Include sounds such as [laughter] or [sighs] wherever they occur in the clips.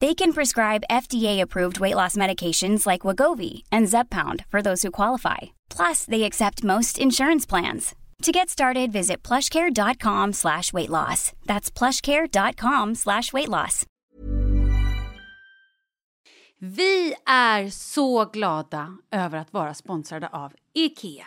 They can prescribe FDA-approved weight loss medications like Wagovi and Zepbound for those who qualify. Plus, they accept most insurance plans. To get started, visit plushcare.com slash weight loss. That's plushcare.com slash weight loss. Vi är över att vara sponsrade IKEA.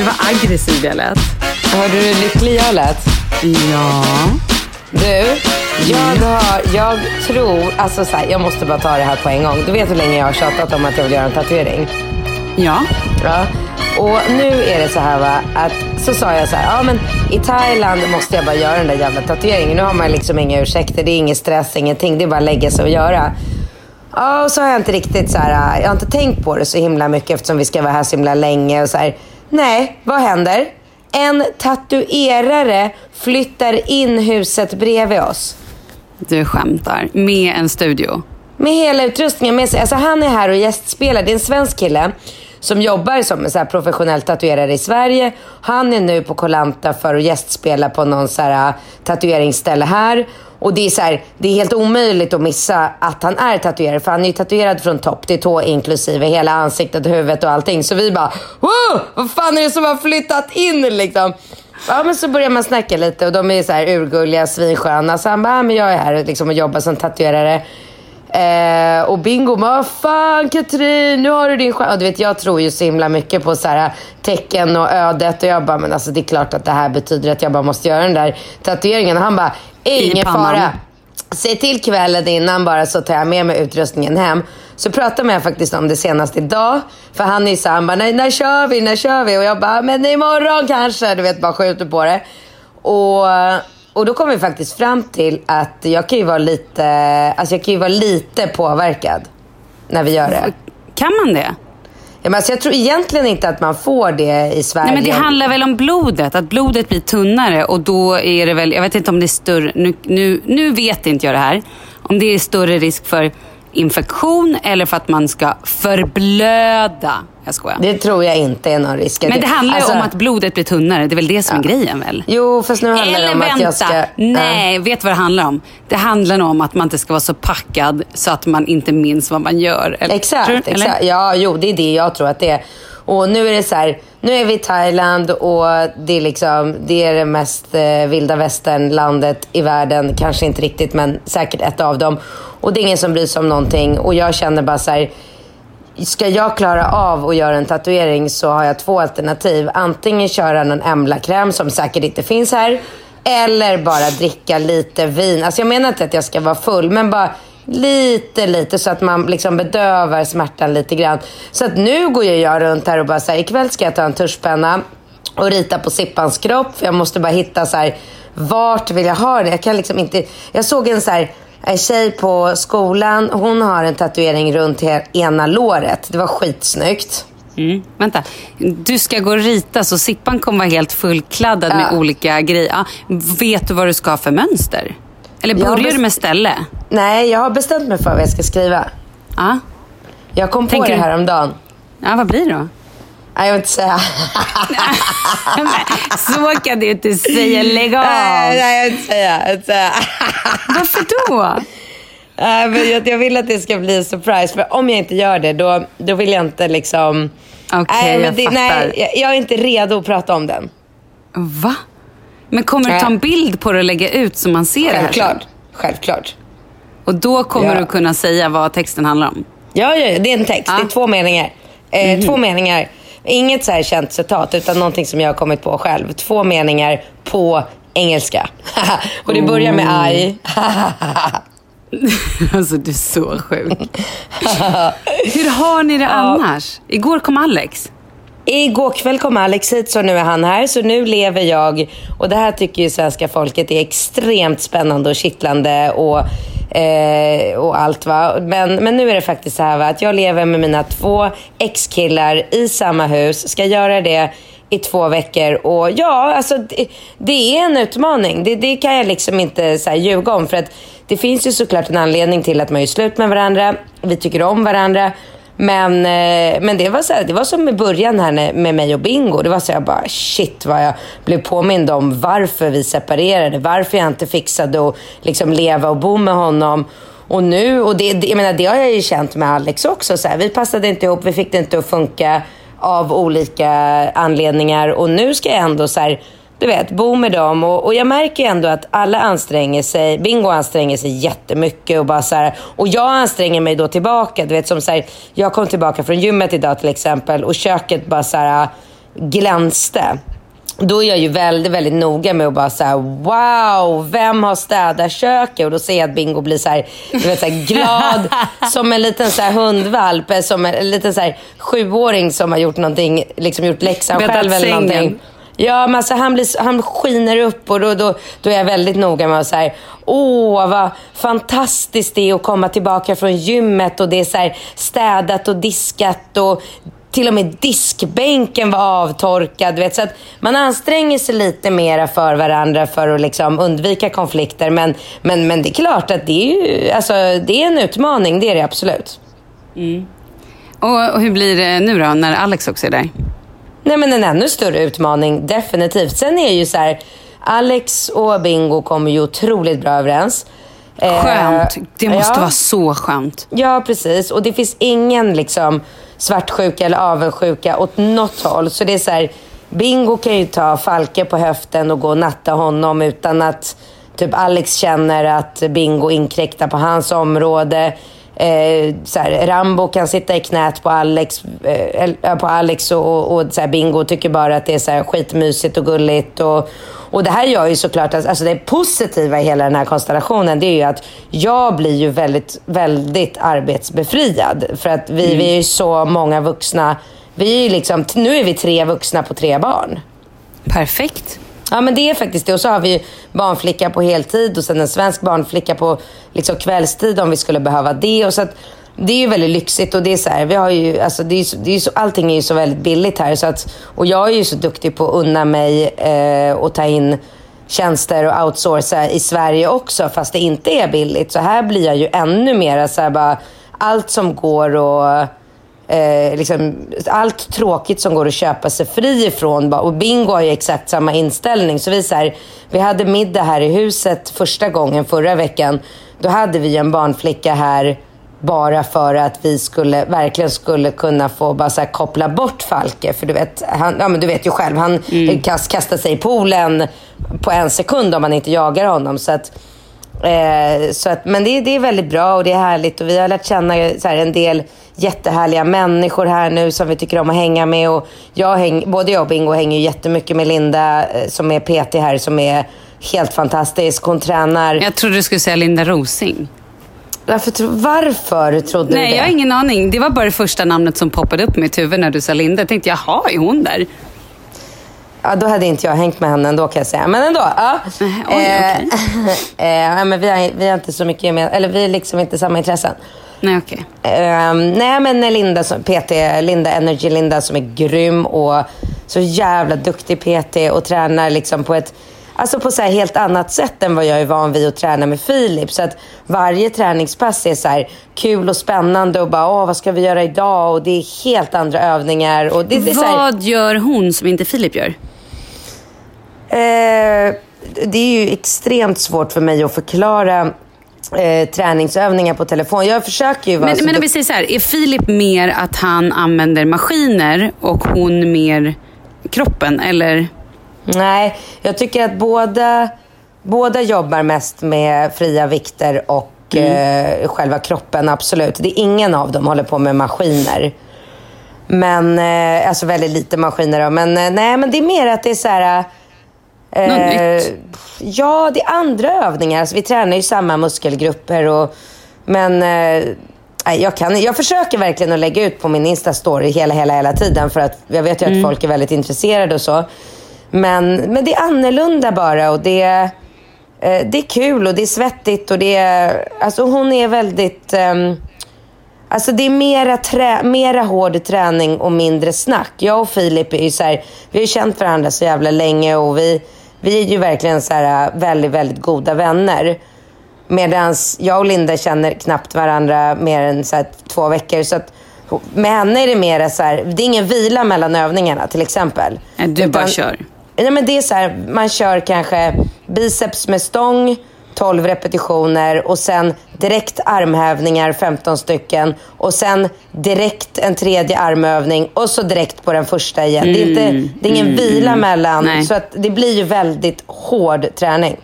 Du vad aggressiv jag lät? Hörde du hur lycklig jag lät? Ja. Du, jag, har, jag tror, alltså så här, jag måste bara ta det här på en gång. Du vet hur länge jag har tjatat om att jag vill göra en tatuering? Ja. Ja. Och nu är det så här va, att så sa jag så här, ja men i Thailand måste jag bara göra den där jävla tatueringen. Nu har man liksom inga ursäkter, det är ingen stress, ingenting. Det är bara att lägga sig och göra. Ja, och så har jag inte riktigt så här, jag har inte tänkt på det så himla mycket eftersom vi ska vara här så himla länge och så här. Nej, vad händer? En tatuerare flyttar in huset bredvid oss. Du skämtar. Med en studio. Med hela utrustningen med sig. Alltså han är här och gästspelar. Det är en svensk kille som jobbar som en så professionell tatuerare i Sverige. Han är nu på Kolanta för att gästspela på någon så här, äh, tatueringsställe här. Och det är, så här, det är helt omöjligt att missa att han är tatuerare. För han är ju tatuerad från topp till tå inklusive hela ansiktet, huvudet och allting. Så vi bara, wow! Vad fan är det som har flyttat in liksom? Ja men så börjar man snacka lite och de är så här urgulliga, svinsköna. Så han bara, "Ja, men jag är här liksom och jobbar som tatuerare. Eh, och Bingo bara, fan Katrin, nu har du din chans. Och du vet, jag tror ju så himla mycket på så här, tecken och ödet. Och jag bara, men alltså det är klart att det här betyder att jag bara måste göra den där tatueringen. Och han bara, ingen fara. Säg till kvällen innan bara så tar jag med mig utrustningen hem. Så pratade jag faktiskt om det senast idag. För han är ju såhär, han bara, när, när kör vi, när kör vi? Och jag bara, men imorgon kanske. Du vet, bara skjuter på det. Och, och då kom vi faktiskt fram till att jag kan ju vara lite, alltså jag kan ju vara lite påverkad när vi gör det. Kan man det? Ja, men alltså jag tror egentligen inte att man får det i Sverige. Nej, men det handlar väl om blodet, att blodet blir tunnare och då är det väl, jag vet inte om det är större, nu, nu, nu vet inte jag det här, om det är större risk för infektion eller för att man ska förblöda. Jag skojar. Det tror jag inte är någon risk. Men det handlar ju Alltså- om att blodet blir tunnare, det är väl det som är grejen väl? Jo, fast nu handlar Eller det om vänta, att jag ska... nej, vet du vad det handlar om? Det handlar nog om att man inte ska vara så packad så att man inte minns vad man gör. Eller, Exakt, du? Eller? exakt. Ja, jo, det är det jag tror att det är. Och nu är det så här, nu är vi i Thailand och det är liksom, det är det mest eh, vilda västern-landet i världen. Kanske inte riktigt, men säkert ett av dem. Och det är ingen som bryr sig om någonting. Och jag känner bara så här, ska jag klara av att göra en tatuering så har jag två alternativ. Antingen köra någon Emla-kräm som säkert inte finns här. Eller bara dricka lite vin. Alltså jag menar inte att jag ska vara full, men bara lite, lite så att man liksom bedövar smärtan lite grann. Så att nu går jag runt här och bara säger ikväll ska jag ta en tuschpenna och rita på Sippans kropp. För jag måste bara hitta så här, vart vill jag ha det? Jag kan liksom inte... Jag såg en så här, en tjej på skolan, hon har en tatuering runt ena låret. Det var skitsnyggt. Mm. Vänta, du ska gå och rita så Sippan kommer vara helt fullkladdad med olika grejer. Ja, vet du vad du ska ha för mönster? Eller börjar du med ställe? Nej, jag har bestämt mig för vad jag ska skriva. Ja. Jag kom på Tänker det du- här om dagen. ja, vad blir det då? Nej, jag vill inte säga. [laughs] Så kan du inte säga. Lägg av! nej, nej, jag vill inte säga. Jag inte säga. [laughs] Varför då? Nej, men jag, jag vill att det ska bli en surprise. För om jag inte gör det, då, då vill jag inte liksom... Okej, men jag det, fattar. nej, jag, jag är inte redo att prata om den. Va? Men kommer du ta en bild på det och lägga ut så man ser det här? Självklart. sen? Självklart. Och då kommer Ja. du kunna säga vad texten handlar om? Ja, ja, ja, det är en text. Ja. Det är två meningar. Eh, Två meningar. Inget så här känt citat, utan någonting som jag har kommit på själv. Två meningar på engelska. [laughs] och det börjar med I. [laughs] alltså du är så sjuk. [laughs] Hur har ni det annars? Igår kom Alex. Igår kväll kom Alex hit, så nu är han här. Så nu lever jag, och det här tycker ju svenska folket är extremt spännande och kittlande och, eh, och allt. Va? Men, men nu är det faktiskt så här va? att jag lever med mina två ex-killar i samma hus. Ska göra det i två veckor. Och ja, alltså det, det är en utmaning. Det, det kan jag liksom inte så här, ljuga om. För att det finns ju såklart en anledning till att man gör slut med varandra. Vi tycker om varandra. Men, eh, men det, var så här, det var som i början här med mig och Bingo. Det var så jag bara shit vad jag blev påmind om varför vi separerade. Varför jag inte fixade att liksom leva och bo med honom. Och nu, och det, det, jag menar, det har jag ju känt med Alex också. Så här, vi passade inte ihop, vi fick det inte att funka av olika anledningar. Och nu ska jag ändå så här, du vet, bo med dem. Och, och jag märker ändå att alla anstränger sig. Bingo anstränger sig jättemycket. Och, bara så här, och jag anstränger mig då tillbaka. Du vet, som så här, jag kom tillbaka från gymmet idag till exempel. Och köket bara så här, glänste. Då är jag ju väldigt, väldigt noga med att bara säga wow, vem har städat köket? Och då ser jag att Bingo blir så här, du vet, så här glad [laughs] som en liten så här hundvalp, eh, som en, en liten så här sjuåring som har gjort någonting, liksom gjort läxan själv eller sängen. någonting. Ja, men alltså, han, blir, han skiner upp och då, då, då är jag väldigt noga med att säga åh vad fantastiskt det är att komma tillbaka från gymmet och det är så här städat och diskat och till och med diskbänken var avtorkad. Vet, så att man anstränger sig lite mera för varandra för att liksom undvika konflikter. Men, men, men det är klart att det är, ju, alltså, det är en utmaning, det är det absolut. Mm. Och, och hur blir det nu då när Alex också är där? Nej men en ännu större utmaning, definitivt. Sen är ju så här, Alex och Bingo kommer ju otroligt bra överens. Eh, Skönt. Det måste ja. vara så skönt. Ja, precis. Och det finns ingen liksom svartsjuka eller avundsjuka åt något håll. Så det är så här, Bingo kan ju ta Falke på höften och gå och natta honom utan att typ Alex känner att Bingo inkräktar på hans område. Eh, så här, Rambo kan sitta i knät på Alex, eh, eh på Alex och, och så här, Bingo tycker bara att det är så här, skitmysigt och gulligt. Och, och det här gör ju såklart att alltså det positiva i hela den här konstellationen det är ju att jag blir ju väldigt, väldigt arbetsbefriad. För att vi, vi är ju så många vuxna. Vi är ju liksom, nu är vi tre vuxna på tre barn. Perfekt. Ja men det är faktiskt det. Och så har vi ju barnflicka på heltid och sen en svensk barnflicka på liksom kvällstid om vi skulle behöva det. Och så att, det är ju väldigt lyxigt och det är så här, vi har ju, alltså det är, så- det är så, allting är ju så väldigt billigt här. Så att, och jag är ju så duktig på att unna mig eh, och ta in tjänster och outsourca i Sverige också fast det inte är billigt. Så här blir jag ju ännu mer så här bara, allt som går och eh, liksom, allt tråkigt som går att köpa sig fri ifrån. Och Bingo har ju exakt samma inställning. Så vi, så här, vi hade middag här i huset första gången förra veckan. Då hade vi en barnflicka här bara för att vi skulle, verkligen skulle kunna få bara så koppla bort Falke. För du vet, han, ja, men du vet ju själv, han kast, kastar sig i poolen på en sekund om man inte jagar honom. Så att, Eh, så att, men det, är- det är väldigt bra och det är härligt och vi har lärt känna så här, en del jättehärliga människor här nu som vi tycker om att hänga med. Och jag häng, både jag och Bingo hänger ju jättemycket med Linda eh, som är PT här som är helt fantastisk. Hon tränar. Jag trodde du skulle säga Linda Rosing. Varför, tro, varför trodde du Nej, det? jag har ingen aning. Det var bara det första namnet som poppade upp i mitt huvud när du sa Linda. Jag tänkte, jaha, är hon där? Ja, då hade inte jag hängt med henne ändå kan jag säga. Men ändå. Ja. Nej, oj, okej. [laughs] eh, ja, men vi, har, vi har inte så mycket med, eller vi har liksom inte samma intressen. Nej, okej. Ehm, nej men Linda, som, PT, Linda Energy Linda som är grym och så jävla duktig PT och tränar liksom på ett Alltså på så helt annat sätt än vad jag är van vid att träna med Filip. Så att varje träningspass är så här kul och spännande och bara åh vad ska vi göra idag? Och det är helt andra övningar. Och det, det är så här, Vad gör hon som inte Filip gör? Eh, det är ju extremt svårt för mig att förklara eh, träningsövningar på telefon. Jag försöker ju vara Men, så men om vi säger så här, är Filip mer att han använder maskiner och hon mer kroppen? Eller? Nej, jag tycker att båda, båda jobbar mest med fria vikter och eh, själva kroppen, absolut. Det är ingen av dem håller på med maskiner. Men, eh, alltså väldigt lite maskiner då. Men eh, nej, men det är mer att det är så här... eh, Något nytt? Ja, det är andra övningar. Alltså, vi tränar ju samma muskelgrupper. Och, men eh, jag, kan, jag försöker verkligen att lägga ut på min Insta-story hela, hela, hela tiden. För att jag vet ju att folk är väldigt intresserade och så. Men, men det är annorlunda bara och det, eh, det är kul och det är svettigt och det är... Alltså hon är väldigt... ehm, Alltså det är mera, trä, mera hård träning och mindre snack. Jag och Filip är ju så här, vi har ju känt varandra så jävla länge och vi, vi är ju verkligen så här väldigt, väldigt goda vänner. Medan jag och Linda känner knappt varandra mer än så här två veckor. Så att med henne är det mer så här, det är ingen vila mellan övningarna till exempel. Nej, du bara kör. Ja, men det är så här, man kör kanske biceps med stång, 12 repetitioner och sen direkt armhävningar, 15 stycken. Och sen direkt en tredje armövning och så direkt på den första igen. det, är inte, det är ingen vila mellan. Nej. Så att det blir ju väldigt hård träning.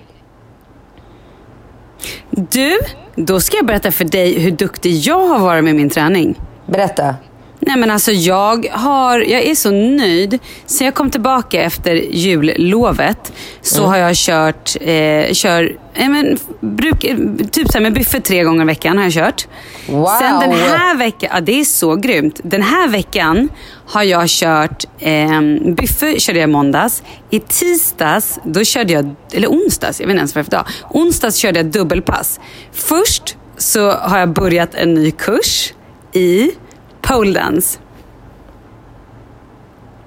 Du, då ska jag berätta för dig hur duktig jag har varit med min träning. Berätta. Nej men alltså jag har, jag är så nöjd. Sen jag kom tillbaka efter jullovet så Mm. har jag kört, eh, kör, eh, men, bruk, typ så med buffet tre gånger i veckan har jag kört. Wow. Sen den här veckan, ja det är så grymt. Den här veckan har jag kört, eh, buffet körde jag måndags. I tisdags, då körde jag, eller onsdags, jag vet inte ens vad det är för dag. Onsdags körde jag dubbelpass. Först så har jag börjat en ny kurs i pole dance.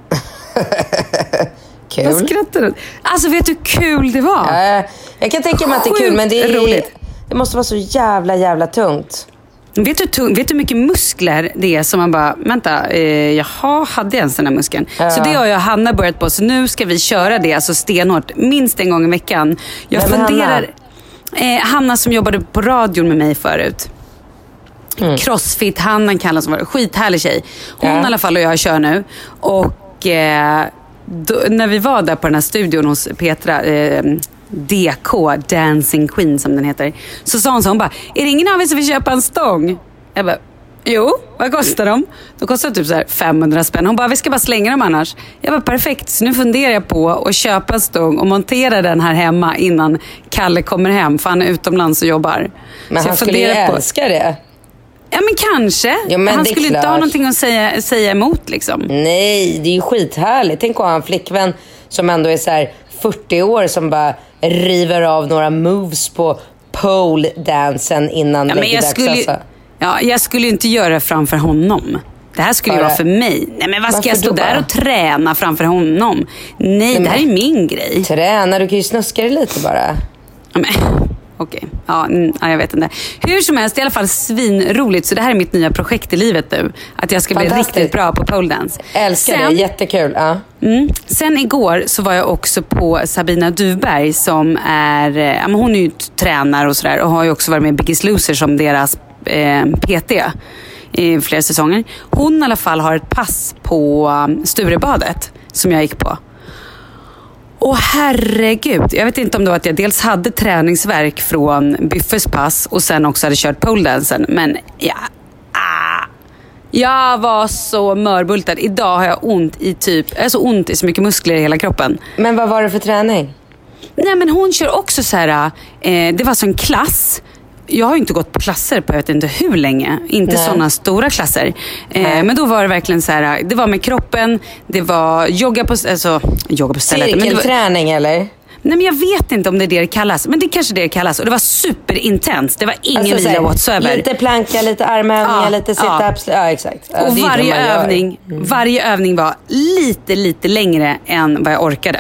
[laughs] Kul. Vad skrattar du? Alltså vet du hur kul det var? Eh, jag kan tänka mig att det är kul men det, är, roligt. det måste vara så jävla, jävla tungt. Vet, du, tung- vet du hur mycket muskler det är som man bara, vänta, eh, jaha, hade jag ens den här muskeln? Så det har jag och Hanna börjat på, så nu ska vi köra det alltså stenhårt, minst en gång i veckan. Jag Vem funderar, eh, Hanna som jobbade på radion med mig förut. Mm. Crossfit-Hanna kallas hon, skithärlig tjej. Hon Ja. i alla fall och jag kör nu. Och eh, då, när vi var där på den här studion hos Petra, eh, DK, Dancing Queen som den heter. Så sa hon så, hon bara, är det ingen av er som vill köpa en stång? Jag bara, jo, vad kostar de? De kostar typ så här 500 spänn. Hon bara, vi ska bara slänga dem annars. Jag bara, perfekt. Så nu funderar jag på att köpa en stång och montera den här hemma innan Kalle kommer hem, för han är utomlands och jobbar. Men Så han jag skulle ju på- älska det. Ja men kanske. Ja, men han det är skulle inte ha klart. någonting att säga, säga emot liksom. Nej, det är ju skithärligt. Tänk att ha en flickvän som ändå är så här 40 år som bara river av några moves på pole-dansen innan Ja, men jag läggdags. skulle, ju- Alltså. ja, jag skulle inte göra det framför honom. Det här skulle ju vara för mig. Nej men vad ska jag stå där och träna framför honom? Nej, det här är min grej. Träna, du kan ju snuska dig lite bara. Ja, men, Okej, ja, mm, ja, jag vet inte. Hur som helst, det är i alla fall svinroligt. Så det här är mitt nya projekt i livet nu. Att jag ska bli riktigt bra på pole dance. Älskar Sen- det, jättekul. Ja. Mm. Sen igår så var jag också på Sabina Duvberg som är, eh, ja, men hon är ju tränare och sådär och har ju också varit med i Biggest Loser som deras eh, PT i flera säsonger. Hon i alla fall har ett pass på um, Sturebadet som jag gick på. Åh herregud, jag vet inte om det var att jag dels hade träningsverk från Biffes pass och sen också hade kört poledansen. Men ja, ah, jag var så mörbultad. Idag har jag ont i typ, jag har så ont i så mycket muskler i hela kroppen. Men vad var det för träning? Nej men hon kör också så här, eh, det var så en klass. Jag har ju inte gått på klasser på jag vet inte hur länge. Inte sådana stora klasser. Eh, men då var det verkligen så här, det var med kroppen, det var yoga på, alltså, yoga på stället. Det var, Cirkelträning eller? nej men jag vet inte om det är det det kallas. Men det är kanske det det kallas. Och det var superintens. Det var ingen Alltså, så vila whatsoever. Lite planka, lite armhävningar, Ja, lite ja. situps. Ja, exakt. Ja, och varje övning, varje övning var lite, lite längre än vad jag orkade.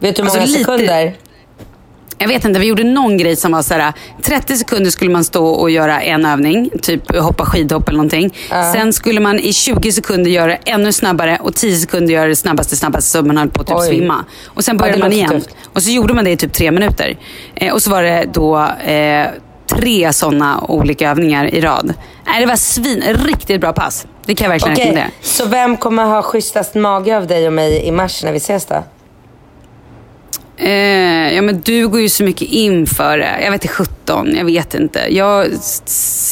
Vet du hur Alltså, många lite- sekunder? Jag vet inte, vi gjorde någon grej som var så här: 30 sekunder skulle man stå och göra en övning, typ hoppa skidhopp eller någonting. Sen skulle man i 20 sekunder göra det ännu snabbare och 10 sekunder göra det snabbaste, snabbaste så man höll på att typ Oj. svimma. Och sen Ja, började det man igen. tufft. Och så gjorde man det i typ tre minuter. Eh, och så var det då eh, tre sådana olika övningar i rad. Nej, det var svin, riktigt bra pass. Det kan jag verkligen Okej, rekommendera. så vem kommer ha schysstast mage av dig och mig i mars när vi ses då? Eh, ja men du går ju så mycket in för det. Jag vet inte 17, jag vet inte. Jag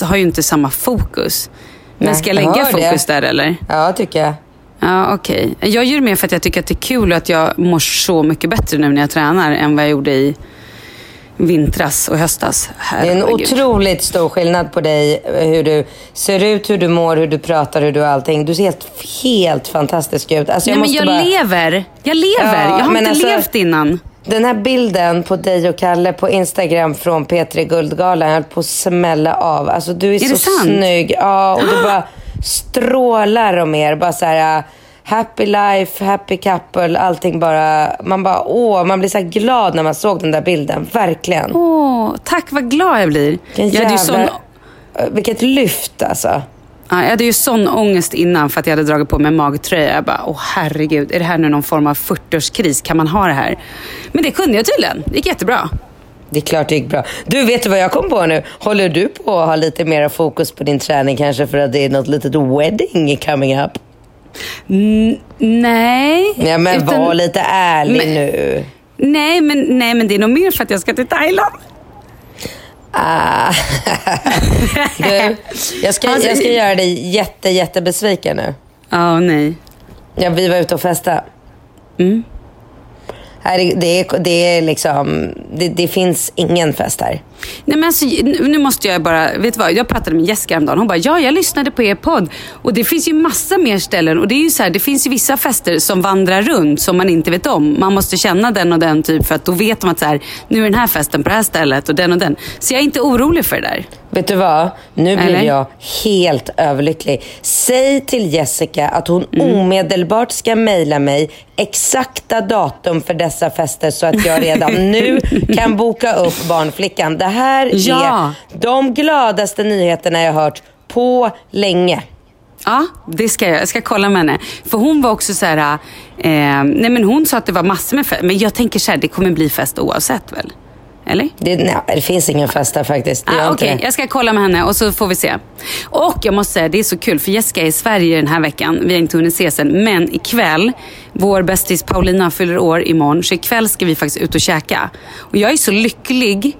har ju inte samma fokus. Men Nej, ska jag jag lägga hör fokus det. där eller? Ja, tycker jag. Ja okej. Jag gör det mer för att jag tycker att det är kul och att jag mår så mycket bättre nu när jag tränar än vad jag gjorde i vintras och höstas. Det är en Herregud. otroligt stor skillnad på dig. Hur du ser ut, hur du mår, hur du pratar, hur du allting. Du ser helt, helt fantastisk ut. Alltså, Nej jag men måste jag bara... lever. Jag lever. Ja, jag har men inte alltså- levt innan. Den här bilden på dig och Kalle på Instagram från P3 Guldgalan, jag höll på att smälla av. Alltså du är, Är så snygg. Ja, och du [gasps] bara strålar om er. Bara så här, uh, happy life, happy couple, allting bara. Man bara, åh, man blir så här glad när man såg den där bilden. Verkligen. Åh, tack vad glad jag blir. Vilken Jag hade ju sån, jävla- Vilket lyft alltså. Ja, jag hade ju sån ångest innan för att jag hade dragit på mig magtröja. Jag bara, åh herregud, är det här nu någon form av 40-årskris? Kan man ha det här? Men det kunde jag tydligen. Det gick jättebra. Det är klart det gick bra. Du, vet du vad jag kom på nu? Håller du på att ha lite mer fokus på din träning kanske för att det är något litet wedding coming up? N- nej. Ja, men utan- var lite ärlig Men- nu. Nej men, nej, men det är nog mer för att jag ska till Thailand. Ah. [laughs] du, jag ska, Alltså, jag ska göra dig jätte, jättebesviken nu. Ja, nej. Ja, vi var ute och festade. Mm. Här är, det, det är liksom, det, det finns ingen fest här. Nej men alltså, nu måste jag bara, vet du vad? Jag pratade med Jessica häromdagen. Hon bara, ja jag lyssnade på er podd. Och det finns ju massa mer ställen. Och det är ju så här, det finns ju vissa fester som vandrar runt som man inte vet om. Man måste känna den och den typ för att då vet de att så här, nu är den här festen på det här stället och den och den. Så jag är inte orolig för det där. Vet du vad? Nu blir Eller? jag helt överlycklig. Säg till Jessica att hon Mm. omedelbart ska mejla mig exakta datum för dessa fester så att jag redan [laughs] nu kan boka upp barnflickan. Det här Ja. är de gladaste nyheterna jag hört på länge. Ja, det ska jag. Jag ska kolla med henne. För hon var också så här, eh, nej men hon sa att det var massor med fest. Men jag tänker så här, det kommer bli fest oavsett väl? Eller? Det, nej, det finns ingen fest där faktiskt. Ah, Okej, det. jag ska kolla med henne och så får vi se. Och jag måste säga, det är så kul för Jessica är i Sverige den här veckan. Vi har inte hunnit ses än. Men ikväll, vår bästis Paulina fyller år imorgon. Så ikväll ska vi faktiskt ut och käka. Och jag är så lycklig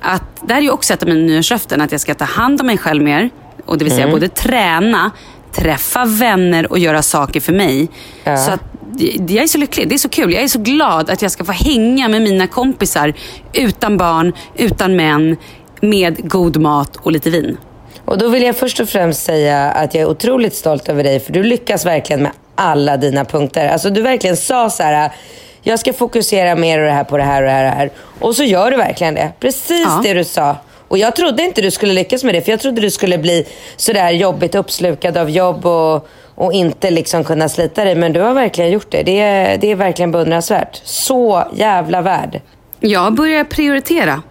att, det här är ju också ett av mina nyårslöften, att jag ska ta hand om mig själv mer. Och det vill säga både träna, träffa vänner och göra saker för mig. Så att, jag är så lycklig. Det är så kul. Jag är så glad att jag ska få hänga med mina kompisar utan barn, utan män, med god mat och lite vin. Och då vill jag först och främst säga att jag är otroligt stolt över dig för du lyckas verkligen med alla dina punkter. Alltså du verkligen sa så här, jag ska fokusera mer och det här på det här och det här. Och, det här. och så gör du verkligen det. Precis Ja. det du sa. Och jag trodde inte du skulle lyckas med det för jag trodde du skulle bli sådär jobbigt uppslukad av jobb och, och inte liksom kunna slita dig. Men du har verkligen gjort det. Det är, det är verkligen beundransvärt. Så jävla värd. Jag börjar prioritera.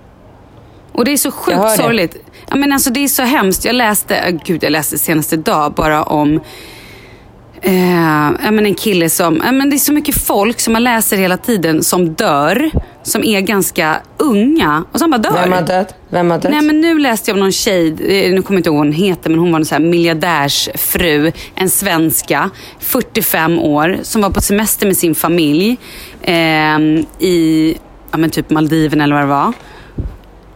Och det är så sjukt hör det. sorgligt. Ja, men alltså, det är så hemskt. Jag läste, äh, gud jag läste senast idag bara om eh, men en kille som, ja, men det är så mycket folk som man läser hela tiden som dör. Som är ganska unga och som bara dör. Vem har dött? Vem har dött? Nej men nu läste jag om någon tjej, eh, nu kommer jag inte ihåg vad hon heter, men hon var en så här miljardärsfru, en svenska, 45 år, som var på semester med sin familj eh, i ja, men typ Maldiverna eller vad det var.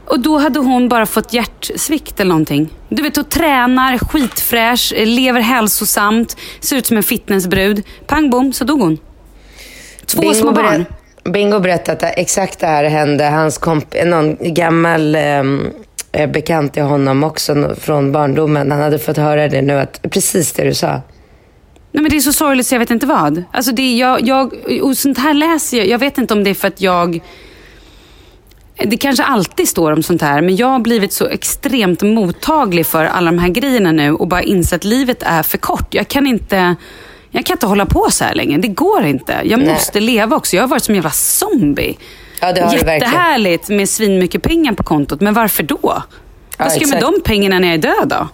Och då hade hon bara fått hjärtsvikt eller någonting. Du vet, hon tränar, skitfräsch, lever hälsosamt, ser ut som en fitnessbrud. Pang bom, så dog hon. Två små barn. berätt- Bingo berättade att exakt det här hände hans komp någon gammal ehm, eh, bekant till honom också från barndomen. Han hade fått höra det nu, att precis det du sa. Nej, men det är så sorgligt så jag vet inte vad. Alltså det, jag, jag, och sånt här läser jag. Jag vet inte om det är för att jag... Det kanske alltid står om sånt här, men jag har blivit så extremt mottaglig för alla de här grejerna nu och bara insett att livet är för kort. Jag kan inte, jag kan inte hålla på så här länge. Det går inte. Jag Nej. måste leva också. Jag har varit som en jävla zombie. Ja, det har. Jättehärligt med svinmycket pengar på kontot, men varför då? Ja, Vad ska jag med de pengarna när jag är död då?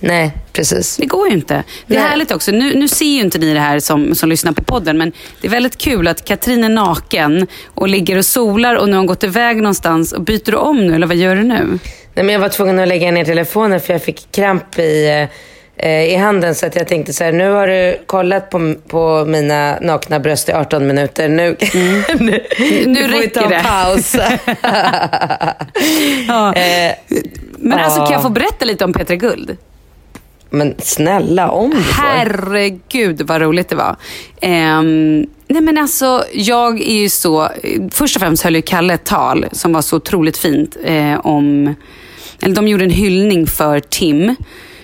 Nej, precis. Det går ju inte. Det är Nej. härligt också. Nu, nu ser ju inte ni det här som, som lyssnar på podden, men det är väldigt kul att Katrin är naken och ligger och solar och nu har hon gått iväg någonstans. Och byter du om nu, eller vad gör du nu? Nej, men jag var tvungen att lägga ner telefonen för jag fick kramp i, eh, i handen. Så att jag tänkte så här, nu har du kollat på, på mina nakna bröst i 18 minuter. [laughs] Nu, nu, Nu får vi ta en det. paus. [laughs] Ja. Eh, Men alltså, kan ja. jag få berätta lite om Petra Guld? Men snälla, om du får. Herregud vad roligt det var. Ehm, nej men alltså, jag är ju så... Först och främst höll ju Kalle ett tal som var så otroligt fint eh, om... Eller de gjorde en hyllning för Tim.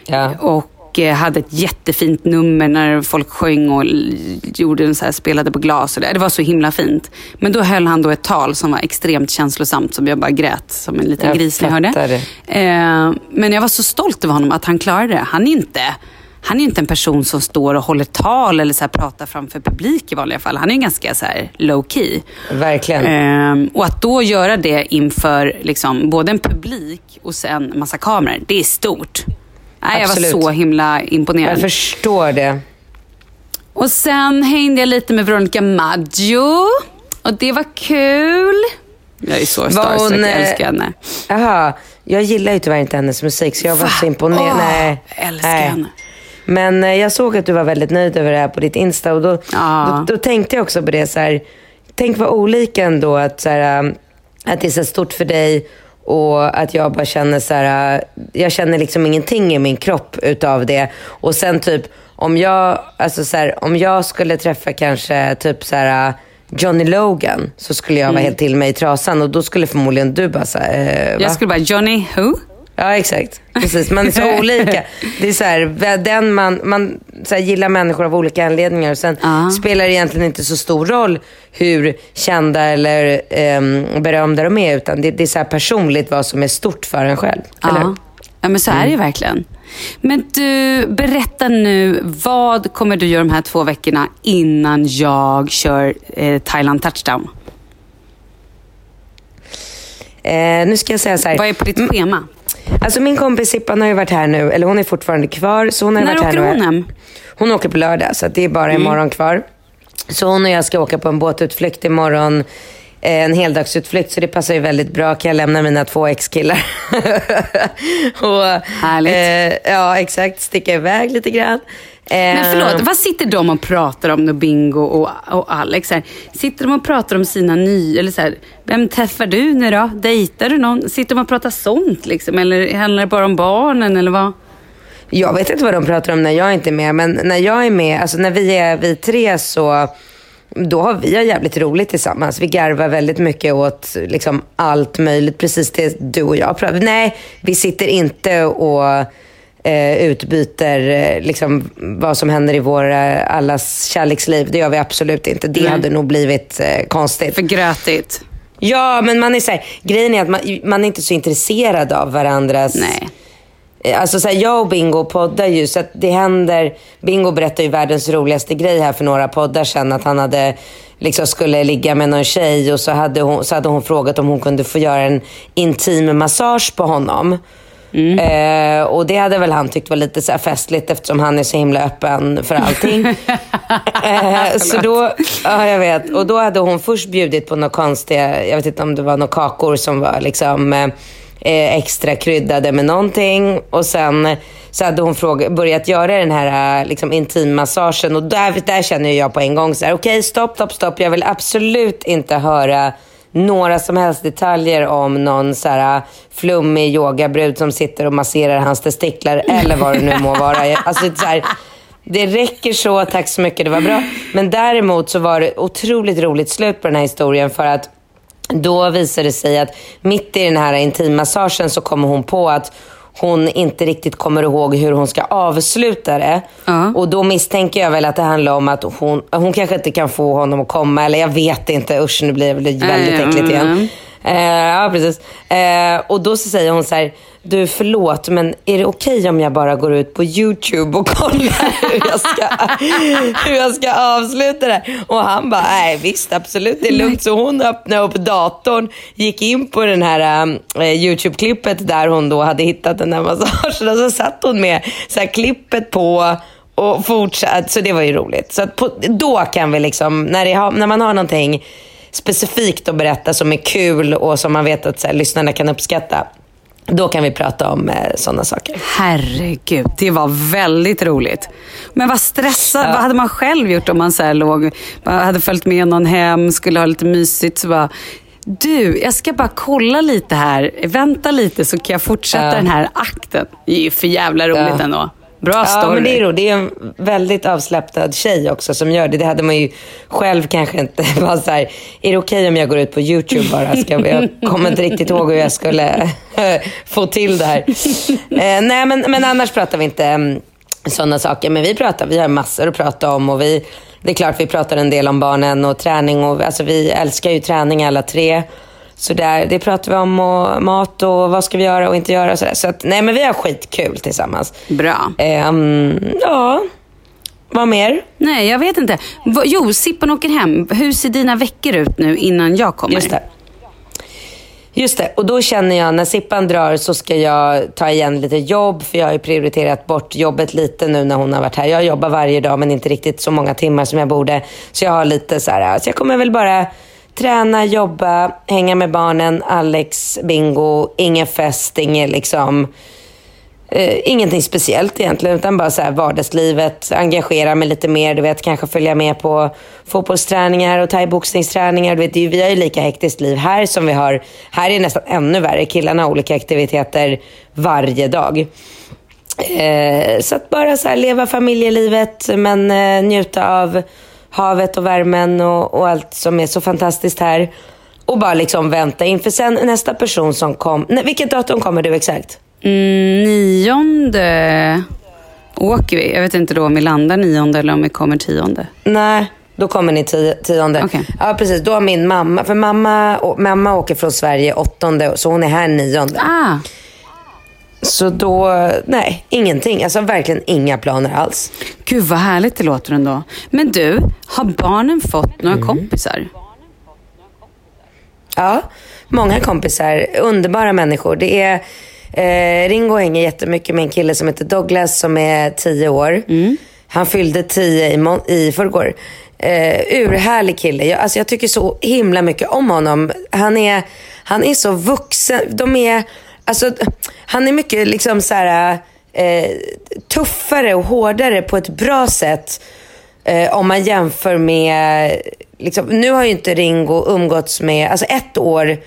Ja. Och eh, hade ett jättefint nummer när folk sjöng och gjorde så här, spelade på glas. Och det. det var så himla fint. Men då höll han då ett tal som var extremt känslosamt som jag bara grät som en liten Jag gris när jag hörde. Eh, men jag var så stolt över honom att han klarade det. Han är inte, han är inte en person som står och håller tal eller så pratar framför publik i vanliga fall. Han är ganska så low key. Verkligen. Ehm, och att då göra det inför liksom, både en publik och sen massa kameror, det är stort. Nej, jag var Absolut. så himla imponerad. Jag förstår det. Och sen hängde jag lite med Veronica Maggio. Och det var kul. Jag är så Var starstruck, jag eh, älskar henne. Jaha, jag gillar ju tyvärr inte hennes musik så jag var Va? så imponerad. Nej. jag älskar nej. henne. Men eh, jag såg att du var väldigt nöjd över det här på ditt Insta och då, Ja. då, då tänkte jag också på det så här. Tänk vad olika ändå att, så här, um, att det är så stort för dig och att jag bara känner så här, jag känner liksom ingenting i min kropp utav det. Och sen typ om jag, alltså så här, om jag skulle träffa kanske typ så här Johnny Logan så skulle jag vara helt till mig i trasan och då skulle förmodligen du bara så här, eh? Jag skulle bara, Johnny who? Ja, exakt. Precis. Man är så [laughs] olika. Det är så här, den man, man så här, gillar människor av olika anledningar. Och sen Ja. spelar det egentligen inte så stor roll hur kända eller um, berömda de är. Utan det, det är så här personligt vad som är stort för en själv. Eller hur? Ja. ja, men så är det ju verkligen. Men du, berätta nu, vad kommer du göra de här två veckorna innan jag kör eh, Thailand touchdown? Eh, nu ska jag säga så här. Vad är på ditt schema? Alltså min kompis Sippan har ju varit här nu, eller hon är fortfarande kvar. Så hon har När varit åker här hon nu. hem? Hon åker på lördag, så det är bara imorgon kvar. Så hon och jag ska åka på en båtutflykt imorgon. eh, En heldagsutflykt, så det passar ju väldigt bra. Kan jag lämna mina två ex-killar. [laughs] och, Härligt. Eh, ja, exakt. Sticka iväg lite grann. Men förlåt, vad sitter de och pratar om då Bingo och, och Alex? Här? Sitter de och pratar om sina nya, eller så här, vem träffar du nu då? Dejtar du någon? Sitter de och pratar sånt liksom? Eller handlar det bara om barnen eller vad? Jag vet inte vad de pratar om när jag inte är med, men när jag är med, alltså när vi är vi tre så då har vi jävligt roligt tillsammans. Vi garvar väldigt mycket åt liksom, allt möjligt. Precis det du och jag pratar Nej, vi sitter inte och eh, utbyter eh, liksom, vad som händer i våra allas kärleksliv. Det gör vi absolut inte. Det Nej. hade nog blivit eh, konstigt. För grötigt. Ja, men man är så här, grejen är att man, man är inte så intresserad av varandras... Nej. Alltså så här, jag och Bingo poddar ju så att det händer. Bingo berättade ju världens roligaste grej här för några poddar sedan. Att han hade, liksom skulle ligga med någon tjej och så hade, hon, så hade hon frågat om hon kunde få göra en intim massage på honom. Eh, och det hade väl han tyckt var lite så festligt eftersom han är så himla öppen för allting. [laughs] eh, så då, ja jag vet. Och då hade hon först bjudit på några konstiga, jag vet inte om det var några kakor som var liksom eh, eh, extra kryddade med någonting. Och sen så hade hon fråga, börjat göra den här eh, liksom, intimmassagen. Och där, där känner jag på en gång så här, okej stopp, stopp, stopp. Jag vill absolut inte höra några som helst detaljer om någon så här eh, flummig yogabrud som sitter och masserar hans testiklar eller vad det nu må vara. [laughs] Alltså, så här, det räcker så, tack så mycket, det var bra. Men däremot så var det otroligt roligt slut på den här historien för att då visade det sig att mitt i den här intimmassagen så kommer hon på att hon inte riktigt kommer ihåg hur hon ska avsluta det. Ja. Och då misstänker jag väl att det handlar om att hon, hon kanske inte kan få honom att komma. Eller jag vet inte, usch nu blir det väldigt äckligt igen. Eh, ja, precis. Eh, och då så säger hon så här, du förlåt men är det okej om jag bara går ut på YouTube och [laughs] kollar hur jag ska, hur jag ska avsluta det här? Och han bara, nej visst absolut det är lugnt. Så hon öppnade upp datorn, gick in på den här eh, eh YouTube-klippet där hon då hade hittat den här massagen och så satt hon med så här, klippet på och fortsatt. Så det var ju roligt. Så att på, då kan vi liksom, när, det när man har någonting specifikt att berätta som är kul och som man vet att så här, lyssnarna kan uppskatta. Då kan vi prata om eh, sådana saker. Herregud, det var väldigt roligt. Men vad stressad, vad hade man själv gjort om man så här låg, hade följt med någon hem, skulle ha lite mysigt. Så bara, du, jag ska bara kolla lite här. Vänta lite så kan jag fortsätta Ja. den här akten. Det är ju för jävla roligt Ja. ändå. Bra Ja, story. men det är roligt. Det är en väldigt avslappnad tjej också som gör det. Det hade man ju själv kanske inte [laughs] vara så här, är det okej om jag går ut på YouTube bara? Ska jag kommer inte riktigt ihåg hur jag skulle [laughs] få till det här. Eh, nej, men, men annars pratar vi inte um, sådana saker. Men vi pratar, vi har massor att prata om och vi, det är klart vi pratar en del om barnen och träning och alltså vi älskar ju träning alla tre. Så där, det pratar vi om och mat och vad ska vi göra och inte göra och sådär. Så att, nej men vi har skitkul tillsammans. Bra. Ehm, ja, vad mer? Nej, jag vet inte. Jo, Sippan åker hem. Hur ser dina veckor ut nu innan jag kommer? Just det. Just det, och då känner jag när Sippan drar så ska jag ta igen lite jobb för jag har ju prioriterat bort jobbet lite nu när hon har varit här. Jag jobbar varje dag men inte riktigt så många timmar som jag borde. Så jag har lite så här, så jag kommer väl bara träna, jobba, hänga med barnen, Alex, bingo, ingen fest, ingen liksom Eh, ingenting speciellt egentligen, utan bara så här vardagslivet. Engagera mig lite mer, du vet, kanske följa med på fotbollsträningar och thaiboxningsträningar. Du vet, ju- vi har ju lika hektiskt liv här som vi har. Här är det nästan ännu värre. Killarna har olika aktiviteter varje dag. Eh, så att bara så här leva familjelivet, men eh, njuta av havet och värmen och, och allt som är så fantastiskt här. Och bara liksom vänta inför sen nästa person som kom. Nej, vilket datum kommer du exakt? Mm, nionde åker vi. Jag vet inte då om vi landar nionde eller om vi kommer tionde. Nej, då kommer ni tio, tionde. Okej. Ja, precis. Då har min mamma, för mamma, mamma åker från Sverige åttonde, så hon är här nionde. Ah, Så då, nej, ingenting. Alltså verkligen inga planer alls. gud vad härligt det låter ändå. Men du, har barnen fått några kompisar? Ja, många kompisar, underbara människor. Det är, eh, Ringo hänger jättemycket med en kille som heter Douglas som är tio år. Han fyllde tio i, i förrgår. Eh, urhärlig kille. Jag, alltså jag tycker så himla mycket om honom. Han är, han är så vuxen. De är, alltså, han är mycket liksom så här, eh, tuffare och hårdare på ett bra sätt. Eh, om man jämför med, liksom, nu har ju inte Ringo umgåtts med, alltså ett år,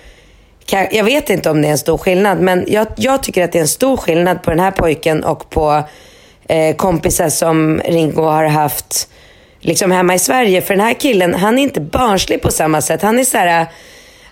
kan, jag vet inte om det är en stor skillnad, men jag, jag tycker att det är en stor skillnad på den här pojken och på eh, kompisar som Ringo har haft liksom hemma i Sverige. För den här killen, han är inte barnslig på samma sätt. Han är så här,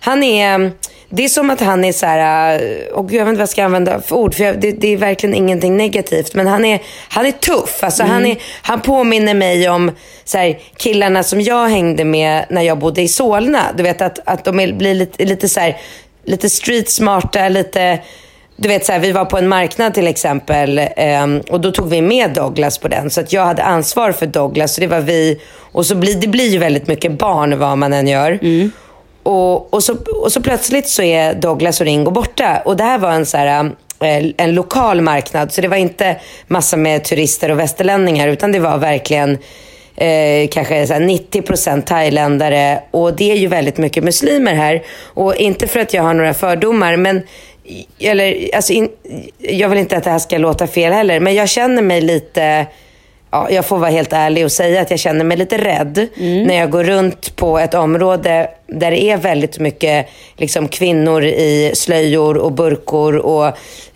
han är, det är som att han är så här, och jag vet inte vad jag ska använda för ord, för jag, det, det, är verkligen ingenting negativt. Men han är, han är tuff. Alltså mm. han, är, han påminner mig om så här, killarna som jag hängde med när jag bodde i Solna. Du vet att, att de är, blir lite, lite så här, lite street smarta, lite du vet, så här, vi var på en marknad till exempel eh, och då tog vi med Douglas på den. Så att jag hade ansvar för Douglas. Så det var vi. Och så blir, det blir ju väldigt mycket barn vad man än gör. Mm. Och, och, så, och så plötsligt så är Douglas och Ringo borta. Och det här var en, så här, eh, en lokal marknad. Så det var inte massa med turister och västerlänningar. Utan det var verkligen eh, kanske 90% thailändare. Och det är ju väldigt mycket muslimer här. Och inte för att jag har några fördomar. men eller, alltså in, jag vill inte att det här ska låta fel heller, men jag känner mig lite ja, jag får vara helt ärlig och säga att jag känner mig lite rädd mm. när jag går runt på ett område där det är väldigt mycket liksom, kvinnor i slöjor och burkor och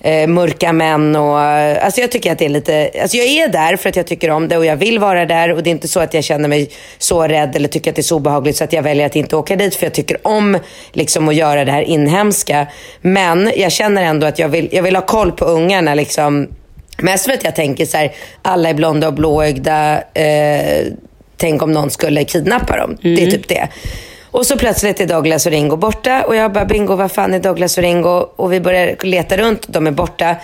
eh, mörka män. Och, alltså jag tycker att det är lite, alltså jag är där för att jag tycker om det och jag vill vara där och det är inte så att jag känner mig så rädd eller tycker att det är så obehagligt så att jag väljer att inte åka dit för jag tycker om liksom, att göra det här inhemska. Men jag känner ändå att jag vill, jag vill ha koll på ungarna. Liksom, Mest för att jag tänker så här, alla är blonda och blåögda. Eh, tänk om någon skulle kidnappa dem. Mm. Det är typ det. Och så plötsligt är Douglas och Ringo borta. Och jag bara, Bingo, vad fan är Douglas och Ringo? Och vi börjar leta runt, de är borta.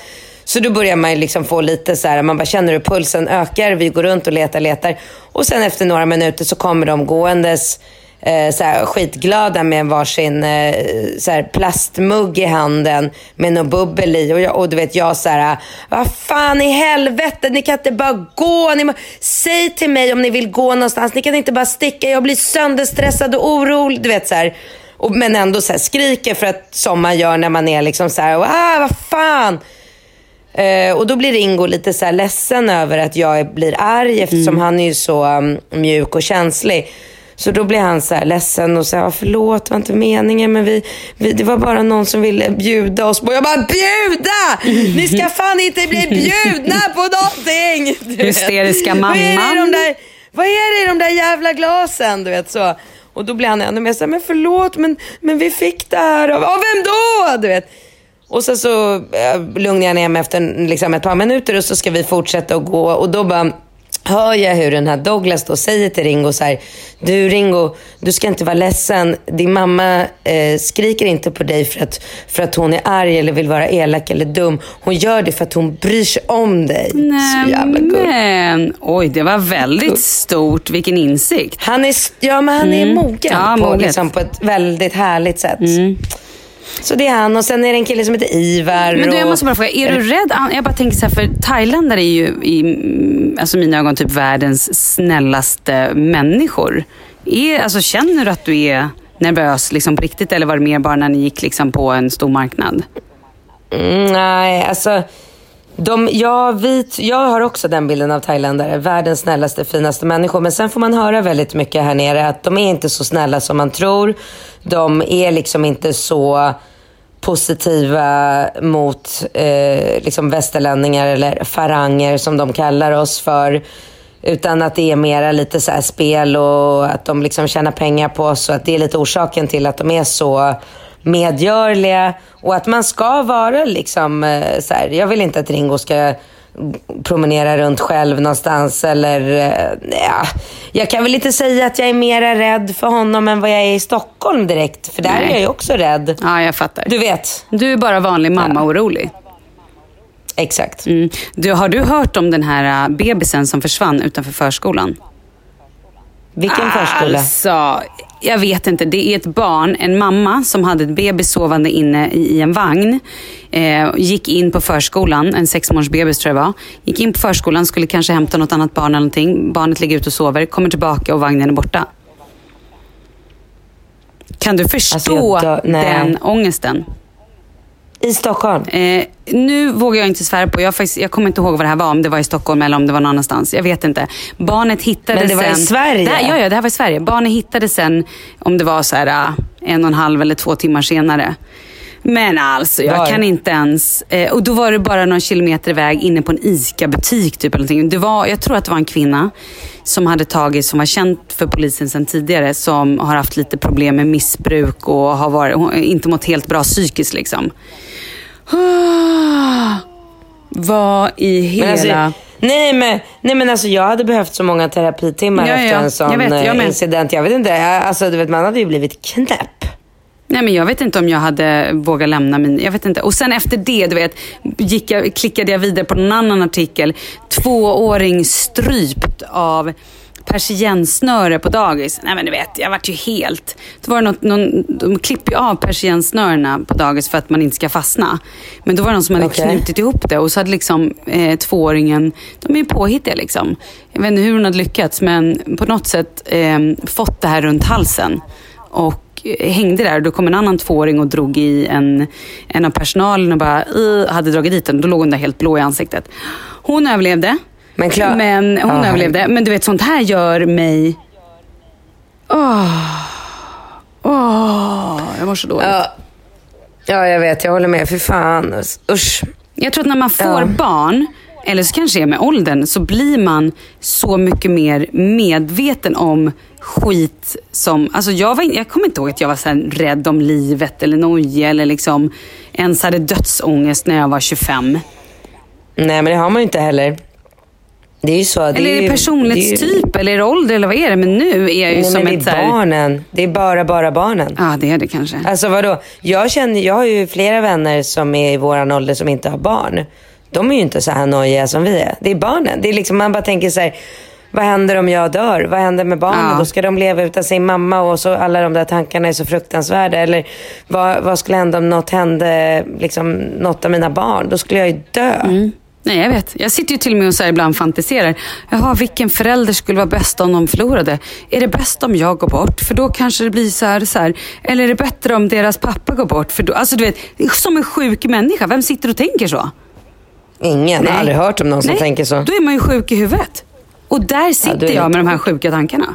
Så då börjar man liksom få lite så här, man bara känner hur pulsen ökar. Vi går runt och letar, letar. Och sen efter några minuter så kommer de gåendes eh, så skitglada med varsin eh, så plastmugg i handen med något bubbel i. Och, jag, och du vet, jag så här, vad fan i helvete, ni kan inte bara gå. Ni må, säg till mig om ni vill gå någonstans. Ni kan inte bara sticka, jag blir sönderstressad och orolig. Du vet så här. Och, men ändå så här, skriker för att, som man gör när man är liksom så här, ah, vad fan. Uh, och då blir Ringo lite så här ledsen över att jag blir arg eftersom mm. han är ju så um, mjuk och känslig. Så då blir han så här ledsen och säger förlåt, det var inte meningen men vi, vi, det var bara någon som ville bjuda oss på. Jag bara bjuda! [laughs] Ni ska fan inte bli bjudna på någonting! Hysteriska mamman. Vad är, det i de där, vad är det i de där jävla glasen? Du vet så. Och då blir han ännu mer såhär, men förlåt men, men vi fick det här av, av vem då? Du vet. Och sen så äh, lugnar jag ner mig efter liksom, ett par minuter och så ska vi fortsätta att gå och då bara hör jag hur den här Douglas då säger till Ringo så här, Du Ringo, du ska inte vara ledsen. Din mamma eh, skriker inte på dig för att, för att hon är arg eller vill vara elak eller dum. Hon gör det för att hon bryr sig om dig. Nej, så jävla men. Oj, det var väldigt stort. Vilken insikt. Han är, ja, men han är mm. mogen ja, på, liksom, på ett väldigt härligt sätt. Mm. Så det är han och sen är det en kille som heter Ivar. Men du, jag måste bara fråga, är du rädd? Jag bara tänker så här, för thailändare är ju i alltså mina ögon typ världens snällaste människor. Är, alltså, känner du att du är nervös liksom, på riktigt eller var det mer bara när ni gick liksom, på en stor marknad? Mm, nej, alltså de, ja, vi, jag har också den bilden av thailändare. Världens snällaste, finaste människor. Men sen får man höra väldigt mycket här nere att de är inte så snälla som man tror. De är liksom inte så positiva mot eh, liksom västerlänningar eller faranger som de kallar oss för. Utan att det är mera lite så spel och att de liksom tjänar pengar på oss. Och att det är lite orsaken till att de är så medgörliga och att man ska vara liksom eh, så här, jag vill inte att Ringo ska promenera runt själv någonstans eller eh, ja, jag kan väl inte säga att jag är mera rädd för honom än vad jag är i Stockholm direkt. För där Nej. är jag ju också rädd. Ja, jag fattar. Du vet. Du är bara vanlig mamma ja. orolig. Exakt. Mm. Du, har du hört om den här eh, bebisen som försvann utanför förskolan? Vilken förskola? Alltså, jag vet inte. Det är ett barn, en mamma som hade ett bebis sovande inne i, en vagn. Eh, gick in på förskolan, en sex månaders bebis tror jag det var. Gick in på förskolan, skulle kanske hämta något annat barn eller någonting. Barnet ligger ute och sover, kommer tillbaka och vagnen är borta. Kan du förstå alltså, den ångesten? I Stockholm? Eh, nu vågar jag inte svära på, jag, faktiskt, jag kommer inte ihåg vad det här var, om det var i Stockholm eller om det var någon annanstans. Jag vet inte. Barnet hittades Men det var sen, i Sverige? Här, ja, ja, det här var i Sverige. Barnet hittades sen, om det var så här, eh, en och en halv eller två timmar senare. Men alltså, jag Var? kan inte ens... Eh, och då var det bara någon kilometer iväg inne på en ICA-butik. Typ, eller någonting. det var, jag tror att det var en kvinna som hade tagit, som var känd för polisen sedan tidigare, som har haft lite problem med missbruk och har varit, inte mått helt bra psykiskt. Liksom. [sighs] Vad i hela... Men alltså, nej, men, nej men alltså jag hade behövt så många terapitimmar Ja, efter ja. en sån Jag vet, jag eh, incident. Jag vet inte, jag, alltså du vet man hade ju blivit knäpp. Nej men jag vet inte om jag hade vågat lämna min... Jag vet inte. Och sen efter det, du vet, gick jag, klickade jag vidare på en annan artikel. Tvååring strypt av persiennsnöre på dagis. Nej men du vet, jag vart ju helt... Då var det något, någon, de klipper ju av persiennsnörena på dagis för att man inte ska fastna. Men då var det någon som hade Okej. knutit ihop det och så hade liksom eh, tvååringen, de är ju påhittiga liksom. Jag vet inte hur hon hade lyckats men på något sätt eh, fått det här runt halsen. Och eh, hängde där och då kom en annan tvååring och drog i en, en av personalen och bara hade dragit dit den. Då låg hon där helt blå i ansiktet. Hon överlevde. Men klar- Men hon Ja. överlevde. Men du vet, sånt här gör mig... Åh, åh, jag mår så dåligt. Ja. ja, jag vet. Jag håller med. Fy fan. Usch. Jag tror att när man får Ja. barn, eller så kanske det är med åldern, så blir man så mycket mer medveten om skit som... Alltså jag, var, in- jag kommer inte ihåg att jag var så rädd om livet eller nojig eller liksom ens hade dödsångest när jag var 25. Nej, men det har man ju inte heller. Det är ju så. Det eller är det personlighetstyp det är ju- eller är det ålder eller vad är det? Men nu är jag ju Nej, som men det ett så är barnen. Det är bara, bara barnen. Ja, det är det kanske. Alltså vadå? Jag, känner, jag har ju flera vänner som är i våran ålder som inte har barn. De är ju inte så här nojiga som vi är. Det är barnen. Det är liksom, man bara tänker så här, vad händer om jag dör? Vad händer med barnen? Ja. Då ska de leva utan sin mamma och så alla de där tankarna är så fruktansvärda. Eller vad, vad skulle hända om något hände, liksom, något av mina barn? Då skulle jag ju dö. Mm. Nej, jag vet. Jag sitter ju till och med och så ibland fantiserar. Jaha, vilken förälder skulle vara bäst om de förlorade? Är det bäst om jag går bort? För då kanske det blir så här, så här. Eller är det bättre om deras pappa går bort? För då, alltså du vet, som en sjuk människa. Vem sitter och tänker så? Ingen. Jag har Nej. aldrig hört om någon som Nej, tänker så. Då är man ju sjuk i huvudet. Och där sitter det- jag med de här sjuka tankarna.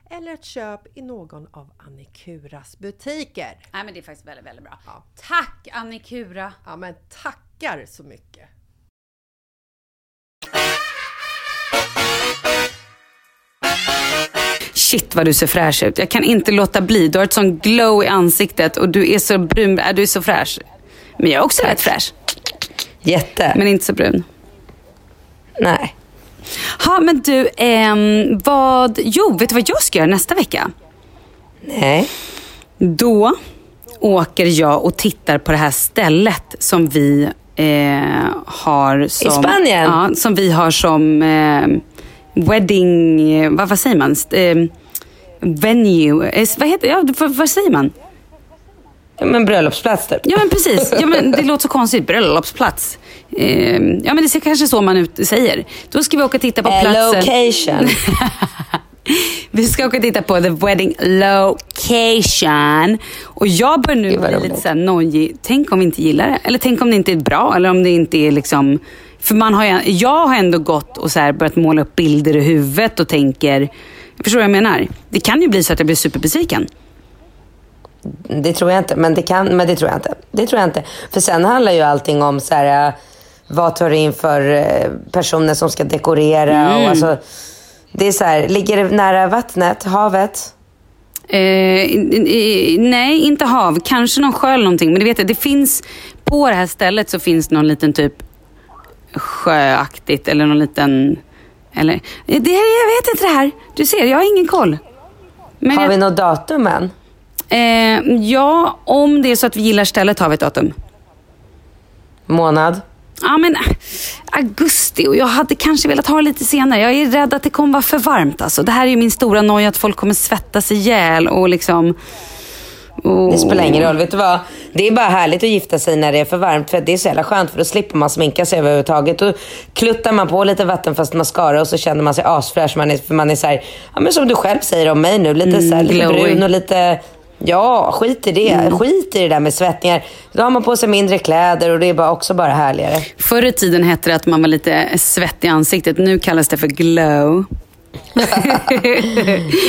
eller ett köp i någon av Annikuras butiker. Nej men det är faktiskt väldigt, väldigt bra. Ja. Tack Annikura! Ja, men tackar så mycket! Shit vad du ser fräsch ut. Jag kan inte låta bli. Du har ett sån glow i ansiktet och du är så brun. Äh, Du är så fräsch. Men jag är också rätt fräsch. Jätte. Men inte så brun. Nej. Ja men du, ehm, vad... Jo, vet du vad jag ska göra nästa vecka? Nej. Då åker jag och tittar på det här stället som vi eh, har som... I Spanien? Ja, som vi har som eh, wedding... eh, Vad, vad säger man? St- Eh, venue. Vad heter ja, vad, vad säger man? Ja, men bröllopsplats typ. Ja men precis. Ja, men det låter så konstigt. Bröllopsplats. Eh, ja men det är kanske så man ut säger. Då ska vi åka och titta på platsen. location. [laughs] Vi ska åka och titta på the wedding location. Och jag börjar nu bli lite såhär nojig. Tänk om vi inte gillar det? Eller tänk om det inte är bra? Eller om det inte är liksom... För man har ju, jag har ändå gått och så här börjat måla upp bilder i huvudet och tänker... Förstår du vad jag menar? Det kan ju bli så att jag blir superbesviken. Det tror jag inte, men det kan, men det tror jag inte. Det tror jag inte. För sen handlar ju allting om så här, eh, vad tar du in för eh, personer som ska dekorera Mm. och alltså, det är så här, ligger det nära vattnet, havet? Eh, i- nej, inte hav. Kanske någon sjö eller någonting. Men du vet, det finns... På det här stället så finns någon liten typ sjöaktigt eller någon liten... Eller, det, jag vet inte det här. Du ser, jag har ingen koll. Men Har jag, vi något datum än? Eh, ja, om det är så att vi gillar stället har vi ett datum. Månad? Ja, men äh, augusti och jag hade kanske velat ha det lite senare. Jag är rädd att det kommer vara för varmt. Alltså. Det här är ju min stora noja att folk kommer svettas ihjäl och liksom... Och... Det spelar ingen roll. Vet du vad? Det är bara härligt att gifta sig när det är för varmt. För det är så jävla skönt för då slipper man sminka sig överhuvudtaget. Då kluttar man på lite vattenfast mascara och så känner man sig asfräsch. Man är, för man är så här, ja, men som du själv säger om mig nu. Lite, så här, lite glowy. brun och lite... Ja, skit i det. Skit i det där med svettningar. Då har man på sig mindre kläder och det är bara också bara härligare. Förr i tiden hette det att man var lite svettig i ansiktet. Nu kallas det för glow. [laughs]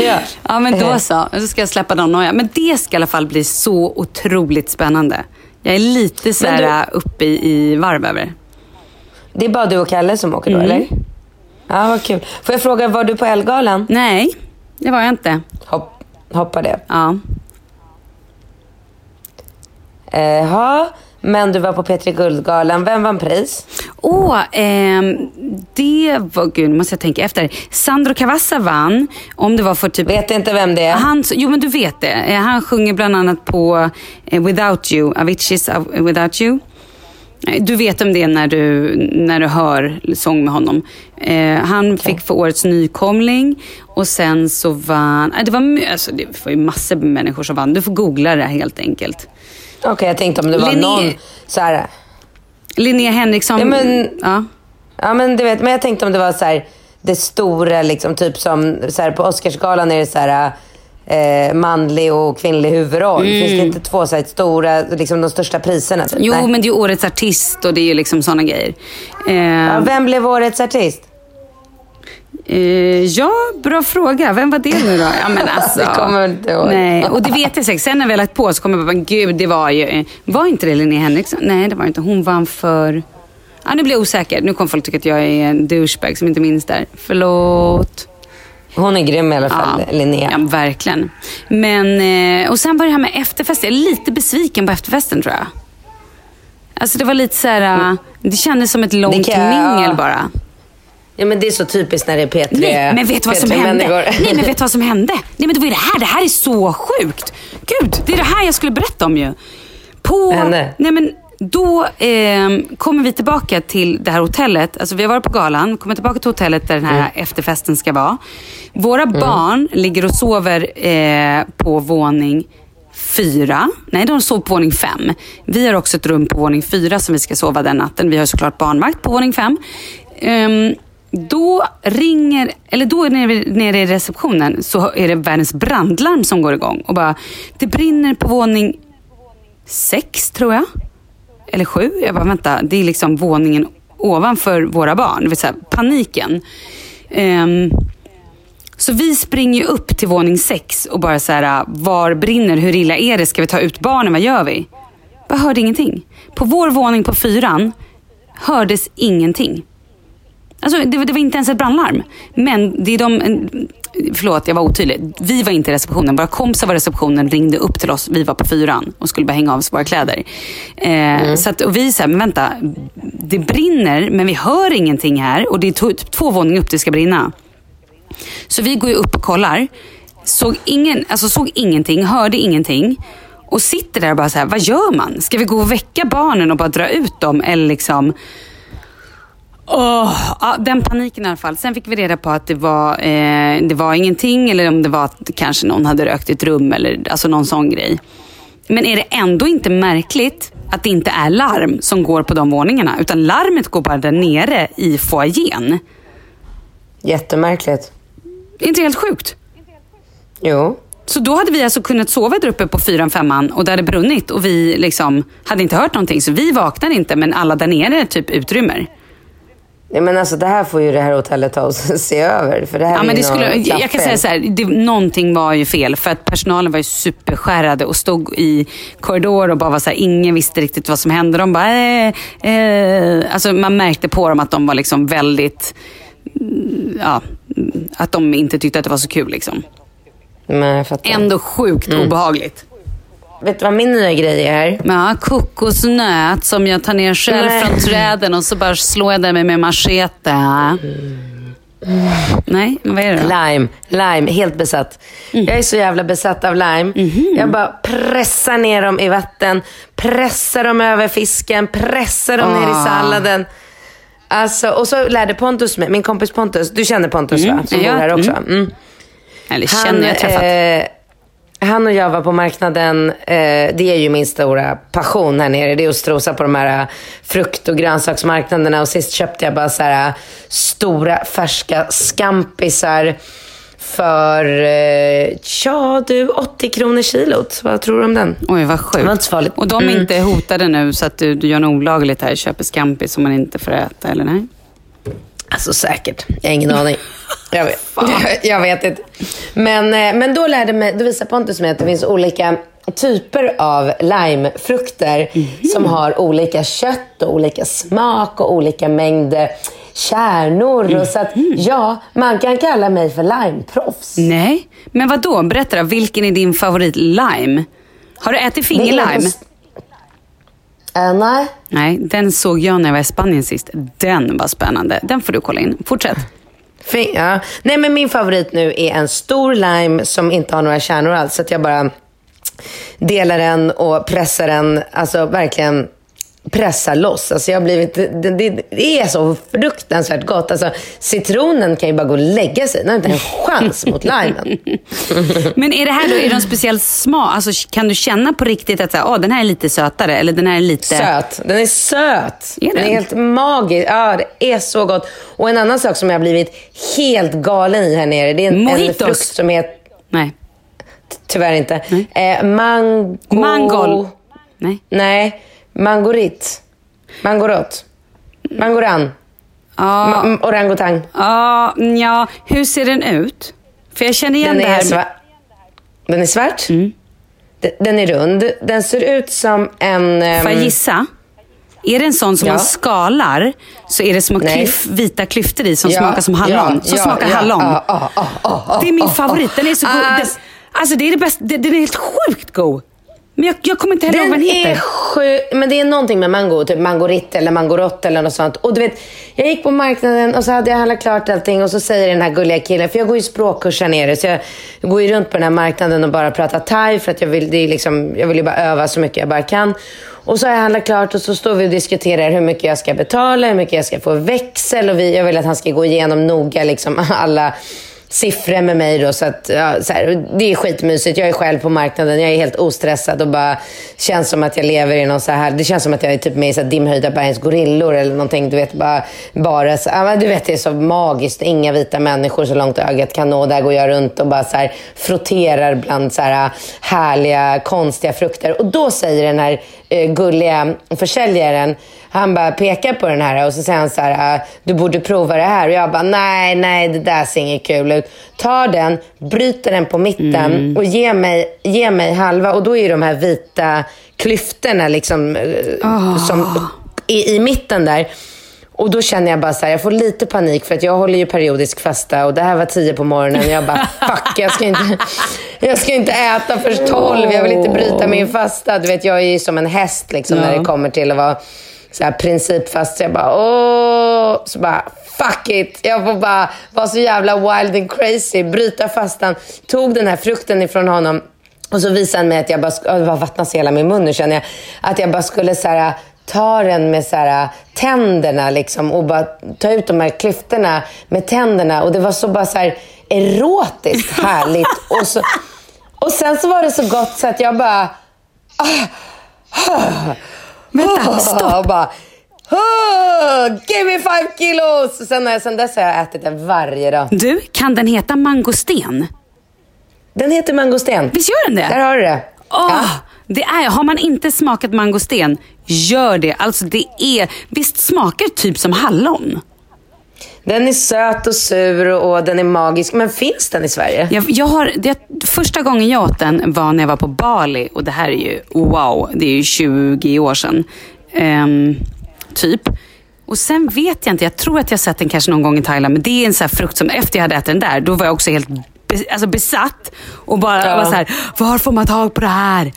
Ja. Ja, men då så. Då ska jag släppa den noja. Men det ska i alla fall bli så otroligt spännande. Jag är lite så här du- äh, uppe i, i varv över. Det är bara du och Kalle som åker då, eller? Ja, vad kul. Får jag fråga, var du på Elgalan? Nej, det var jag inte. Hopp, hoppa det. Ja. Jaha, men du var på Petri Guldgalan. Vem vann pris? Åh, ehm, det var... Gud, nu måste jag tänka efter. Sandro Cavazza vann. Om det var för typ... Vet inte vem det är. Han, jo men du vet det. Eh, Han sjunger bland annat på eh, Without You, Aviciis Av- Without You. Du vet om det när du, när du hör sång med honom. Eh, han fick för årets nykomling och sen så vann... Det, var, alltså, det var ju massor med människor som vann. Du får googla det helt enkelt. Okej, jag tänkte om det var Linné- någon så här... Linnea Henriksson. Ja, men- ja. Ja, men du vet, men jag tänkte om det var så här, det stora, liksom, typ som så här, på Oscarsgalan är det så här, eh, manlig och kvinnlig huvudroll. Finns det inte två så här, stora, liksom de största priserna? Typ? Mm. Jo, Nej. men det är ju årets artist och det är ju liksom såna grejer. Eh, Ja, vem blev årets artist? Eh, ja, bra fråga. Vem var det nu då? Ja, men [laughs] alltså, Det kommer inte ihåg. Nej, och det vet jag säkert. Sen när vi har lagt på så kommer jag bara, gud, det var ju... Var inte det Linnea Henriksson? Nej, det var inte. Hon vann för... Ja, nu blir jag osäker. Nu kommer folk tycka att jag är en douchebag som inte minns där. Förlåt. Hon är grym i alla fall, Linnea. Ja, verkligen. Men, eh, och sen var det här med efterfest. Jag är lite besviken på efterfesten tror jag. Alltså det var lite så här, eh, det kändes som ett långt mingel bara. Ja, men det är så typiskt när det är P3 Nej, men vet du vad som P3 hände? människor. Nej, men vet du vad som hände? Nej, men det var ju det här. Det här är så sjukt. Gud, det är det här jag skulle berätta om ju. På... Hände? Nej, men då eh, kommer vi tillbaka till det här hotellet. Alltså vi har varit på galan, kommer tillbaka till hotellet där den här Mm. efterfesten ska vara. Våra barn ligger och sover eh, på våning fyra. Nej, de sov på våning fem. Vi har också ett rum på våning fyra som vi ska sova den natten. Vi har såklart barnvakt på våning fem. Ehm, då ringer, eller då nere, nere i receptionen så är det världens brandlarm som går igång. Och bara, det brinner på våning sex tror jag. Eller sju. Jag bara, vänta, det är liksom våningen ovanför våra barn. Det vill säga paniken. Um, så vi springer ju upp till våning sex och bara så här, var brinner? Hur illa är det? Ska vi ta ut barnen? Vad gör vi? Jag hörde ingenting. På vår våning på fyran hördes ingenting. Alltså, det, var- det var inte ens ett brandlarm. Men det är de... Förlåt, jag var otydlig. Vi var inte i receptionen. Våra kompisar var i receptionen ringde upp till oss. Vi var på fyran och skulle bara hänga av oss våra kläder. Eh, så att, och vi sa, men vänta. Det brinner, men vi hör ingenting här. Och det är to- två våningar upp det ska brinna. Så vi går ju upp och kollar. Såg, ingen, alltså såg ingenting, hörde ingenting. Och sitter där och bara så här, vad gör man? Ska vi gå och väcka barnen och bara dra ut dem? Eller liksom... Åh, ja, den paniken i alla fall. Sen fick vi reda på att det var, eh, det var ingenting eller om det var att kanske någon hade rökt i ett rum eller alltså någon sån grej. Men är det ändå inte märkligt att det inte är larm som går på de våningarna utan larmet går bara där nere i foajén? Jättemärkligt. Det är inte helt sjukt? Jo. Så då hade vi alltså kunnat sova där uppe på fyran, femman och det hade brunnit och vi liksom hade inte hört någonting. Så vi vaknade inte men alla där nere typ utrymmer. Ja, men alltså, det här får ju det här hotellet ta och [laughs] se över. För det här Ja, är men det skulle, jag kan säga så här, det, någonting var ju fel för att personalen var ju superskärrade och stod i korridor och bara var så här, ingen visste riktigt vad som hände. De bara, eh, eh. Alltså man märkte på dem att de var liksom väldigt, mm, ja, att de inte tyckte att det var så kul liksom. Fattar. Ändå sjukt Mm. obehagligt. Vet du vad min nya grej är? Ja, kokosnöt som jag tar ner själv Nej. från träden och så bara slår jag den med, med machete. Nej, vad är det då? Lime. Lime. Helt besatt. Mm. Jag är så jävla besatt av lime. Mhm. Jag bara pressar ner dem i vatten. Pressar dem över fisken. Pressar dem ner i Ah. salladen. Alltså, och så lärde Pontus mig, min kompis Pontus, du känner Pontus Mm, va? Som ja, bor här också. mm. Mm. Eller känner jag träffat. eh, han och jag var på marknaden. Eh, det är ju min stora passion här nere. Det är att strosa på de här eh, frukt och grönsaksmarknaderna. Och sist köpte jag bara så här eh, stora färska skampisar för, eh, ja du, 80 kronor kilot. Vad tror du om den? Oj, vad Det sjukt. var inte så farligt. Och de är Mm. inte hotade nu så att du, du gör något olagligt här, köper scampi som man inte får äta, eller nej? Alltså säkert. Jag har ingen aning. Jag vet, [laughs] [laughs] jag vet inte. Men, eh, men då lärde mig, då visade Pontus mig att det finns olika typer av limefrukter som har olika kött och olika smak och olika mängd kärnor. Och så att, ja, man kan kalla mig för limeproffs. Nej, men vad då? Berätta då, vilken är din favorit lime? Har du ätit fingerlime? Eh, nej. Nej, den såg jag när jag var i Spanien sist. Den var spännande. Den får du kolla in. Fortsätt. Fin, ja. Nej, men min favorit nu är en stor lime som inte har några kärnor alls. Så att jag bara delar den och pressar den. Alltså verkligen pressa loss. Alltså jag har blivit, det, det, det är så fruktansvärt gott. Alltså, citronen kan ju bara gå och lägga sig. Den har inte en chans mot limen. [laughs] Men är det här då, är det någon speciell smak? Alltså, kan du känna på riktigt att så åh, den här är lite sötare? Eller den här är lite... Söt. Den är söt. Är den? den? är helt magisk. Ja, det är så gott. Och en annan sak som jag har blivit helt galen i här nere. Det är en, en frukt som heter... Nej. Tyvärr inte. Eh, mango... Mangol. Nej. Nej. Mangorit. Mangorot. Mangoran. Ja, Ma- orangutang. ja, ja, hur ser den ut? För jag känner igen Den det är, här. svart. den är svart. Mm. Den- är rund. Den ser ut som en... ehm, Får jag gissa? Är det en sån som Ja. man skalar så är det små klyf, vita klyftor i som Ja, smakar som hallon? ja, som smakar hallon. ja, ja, ja, det är min favorit. Den är så god. Ah, Den, alltså det är det bästa. Den, den är helt sjukt god. Men jag, jag kommer inte heller ihåg vad Den heter. sju, men det är någonting med mango, typ mangorit eller mangorott eller något sånt. Och du vet, jag gick på marknaden och så hade jag handlat klart allting och så säger den här gulliga killen, för jag går ju språkkurs här nere, så jag går ju runt på den här marknaden och bara pratar thai för att jag vill, det är liksom, jag vill ju bara öva så mycket jag bara kan. Och så har jag handlat klart och så står vi och diskuterar hur mycket jag ska betala, hur mycket jag ska få växel och vi, jag vill att han ska gå igenom noga liksom [laughs] alla siffror med mig då. Så att, ja, så här, det är skitmysigt. Jag är själv på marknaden. Jag är helt ostressad och bara känns som att jag lever i någon så här... Det känns som att jag är typ med i så här dimhöjda bergens gorillor eller någonting. Du vet, bara, bara så, ja, men du vet, det är så magiskt. Inga vita människor så långt ögat kan nå. Där går jag runt och bara så här, frotterar bland så här, härliga, konstiga frukter. Och då säger den här eh, gulliga försäljaren han bara pekar på den här och så säger han så här, "Ah, du borde prova det här. Och jag bara, nej, nej, det där ser inget kul ut. Tar den, bryter den på mitten och ger mig, ger mig halva. Och då är de här vita klyftorna liksom, eh, som, i, i mitten där. Och då känner jag bara så här, jag får lite panik för att jag håller ju periodisk fasta och det här var tio på morgonen och jag bara [laughs] fuck, jag ska inte, jag ska inte äta först tolv, jag vill inte bryta min fasta. Du vet, jag är ju som en häst liksom när det kommer till att vara så här principfast. Så jag bara åh, så bara fuck it. Jag får bara vara så jävla wild and crazy, bryta fastan. Tog den här frukten ifrån honom och så visade han mig att jag bara, det bara vattnas hela min mun nu känner jag, att jag bara skulle så här, ta den med så här, tänderna liksom och bara ta ut de här klyftorna med tänderna. Och det var så bara så här erotiskt härligt. [laughs] och, så, och sen så var det så gott så att jag bara... Vänta, stopp. Bara, "Ah, give me five kilos! Sen, har jag- sen dess har jag ätit den varje dag. Du, kan den heta mangosten? Den heter mangosten. Visst gör den det? Där har du det. Åh, det är, har man inte smakat mangosten, gör det. Alltså det är, visst smakar det typ som hallon? Den är söt och sur och den är magisk. Men finns den i Sverige? Jag, jag har, det, första gången jag åt den var när jag var på Bali och det här är ju wow, det är ju 20 år sedan. Ehm, typ. Och sen vet jag inte, jag tror att jag sett den kanske någon gång i Thailand, men det är en sån frukt som efter jag hade ätit den där, då var jag också helt alltså besatt och bara Ja. var så här, var får man tag på det här?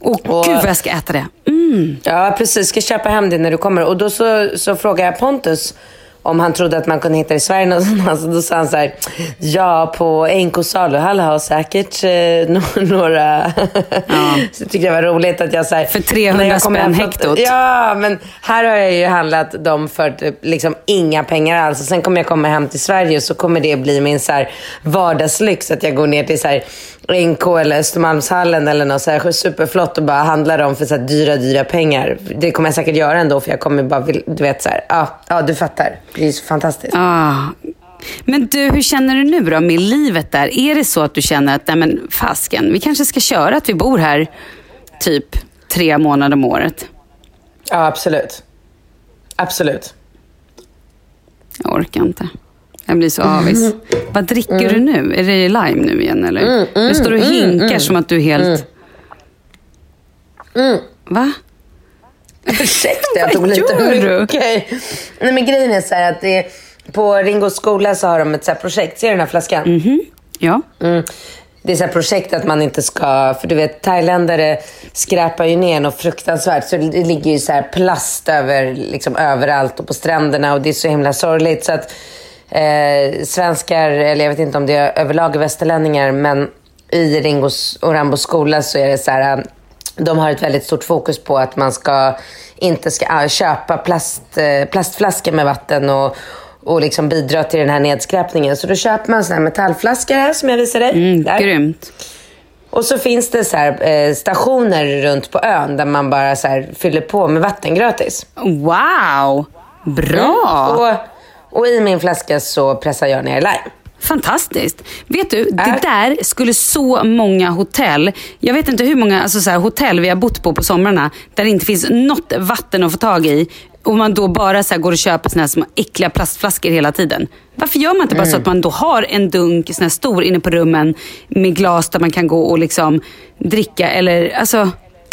Och, Och- gud vad jag ska äta det. Mm. Ja, precis. Ska köpa hem det när du kommer. Och då så, så frågade jag Pontus om han trodde att man kunde hitta det i Sverige någonstans. Och då sa han så här, ja på NK saluhall har säkert eh, [laughs] några... [laughs] så jag tyckte det var roligt att jag så här, För 300 när jag kommer spänn hektot. Ja, men här har jag ju handlat dem för typ, liksom inga pengar alls. Och sen kommer jag komma hem till Sverige och så kommer det bli min så här, vardagslyx att jag går ner till så här, NK eller Östermalmshallen eller något så här superflott och bara handlar dem för så dyra, dyra pengar. Det kommer jag säkert göra ändå för jag kommer bara, du vet så här, ja, ja du fattar. Det är så fantastiskt. Ah. Men du, hur känner du nu då med livet där? Är det så att du känner att, nej men fasken, vi kanske ska köra att vi bor här typ tre månader om året? Ja, absolut. Absolut. Jag orkar inte. Jag blir så avis. Vad dricker du nu? Är det lime nu igen eller? du står och hinkar som att du är helt... Va? Ursäkta, jag tog lite mycket. Nej, men grejen är så här att det, på Ringos skola så har de ett så här projekt. Ser du den här flaskan? Ja. Mm. Det är så här projekt att man inte ska, för du vet thailändare skräpar ju ner något fruktansvärt. Så det ligger ju så här plast över, liksom överallt och på stränderna och det är så himla sorgligt. Så att eh, svenskar, eller jag vet inte om det är överlag västerlänningar, men i Ringos och Rambos skola så är det så här, de har ett väldigt stort fokus på att man ska inte ska ah, köpa plast, eh, plastflaskor med vatten och, och liksom bidra till den här nedskräpningen. Så då köper man såna här metallflaskor här som jag visar dig. Mm, där. grymt. Och så finns det så här, eh, stationer runt på ön där man bara så fyller på med vatten gratis. Wow! Bra! Och, och i min flaska så pressar jag ner lime. Fantastiskt. Vet du, det Äh. där skulle så många hotell, jag vet inte hur många alltså så här, hotell vi har bott på på somrarna, där det inte finns något vatten att få tag i. Och man då bara så går och köper såna här små äckliga plastflaskor hela tiden. Varför gör man inte bara så Mm. att man då har en dunk sån här stor inne på rummen med glas där man kan gå och liksom dricka eller alltså,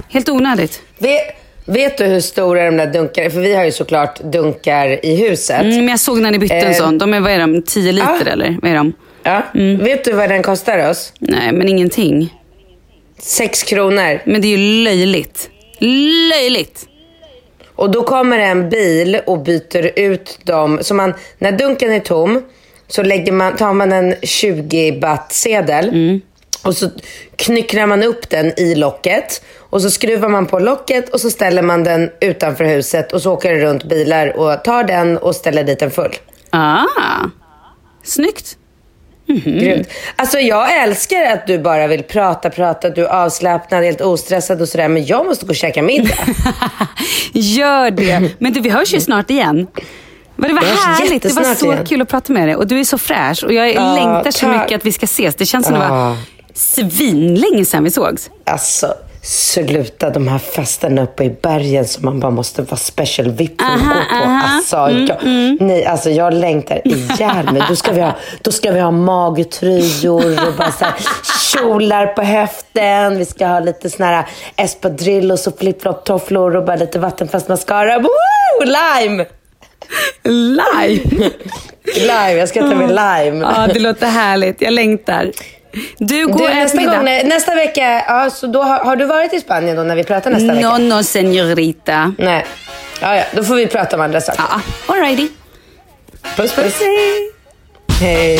helt onödigt. Vet, vet du hur stora de där dunkarna För vi har ju såklart dunkar i huset. Mm, men jag såg när ni bytte en Eh. sån. De är, vad är de, 10 liter Ja. eller? Vad är de? Ja. Vet du vad den kostar oss? Nej, men ingenting. Sex kronor. Men det är ju löjligt. Löjligt! Och då kommer en bil och byter ut dem. Så man, när dunken är tom så lägger man, tar man en 20 baht sedel och så knyckrar man upp den i locket. Och så skruvar man på locket och så ställer man den utanför huset och så åker det runt bilar och tar den och ställer dit den full. Ah, snyggt. Grymt. Alltså jag älskar att du bara vill prata, prata, du är avslappnad, helt ostressad och sådär. Men jag måste gå och käka middag. [laughs] Gör det. Men du, vi hörs ju snart igen. Men det var hörs härligt. Det var så igen. kul att prata med dig. Och du är så fräsch. Och jag Ja, längtar så tack. mycket att vi ska ses. Det känns som det var svinlänge sedan vi sågs. Alltså, sluta de här festerna uppe i bergen som man bara måste vara special VIP för att Aha, gå på. aha. Alltså, Mm, jag, Nej, alltså jag längtar ihjäl [laughs] mig. Då ska vi ha, då ska vi ha magtröjor och bara så här, kjolar på höften. Vi ska ha lite såna här espadrillos och flip-flop-tofflor och bara lite vattenfast mascara. Woo! Lime! Live! Lime, jag ska ta med lime. Ja, det låter härligt. Jag längtar. Du, gå Du, nästa, gång, nästa vecka, ja, så då har, har du varit i Spanien då när vi pratar nästa vecka? No, no, señorita. Nej. Ja, ja, då får vi prata om andra saker. Ja, alrighty. Puss, puss. Hej.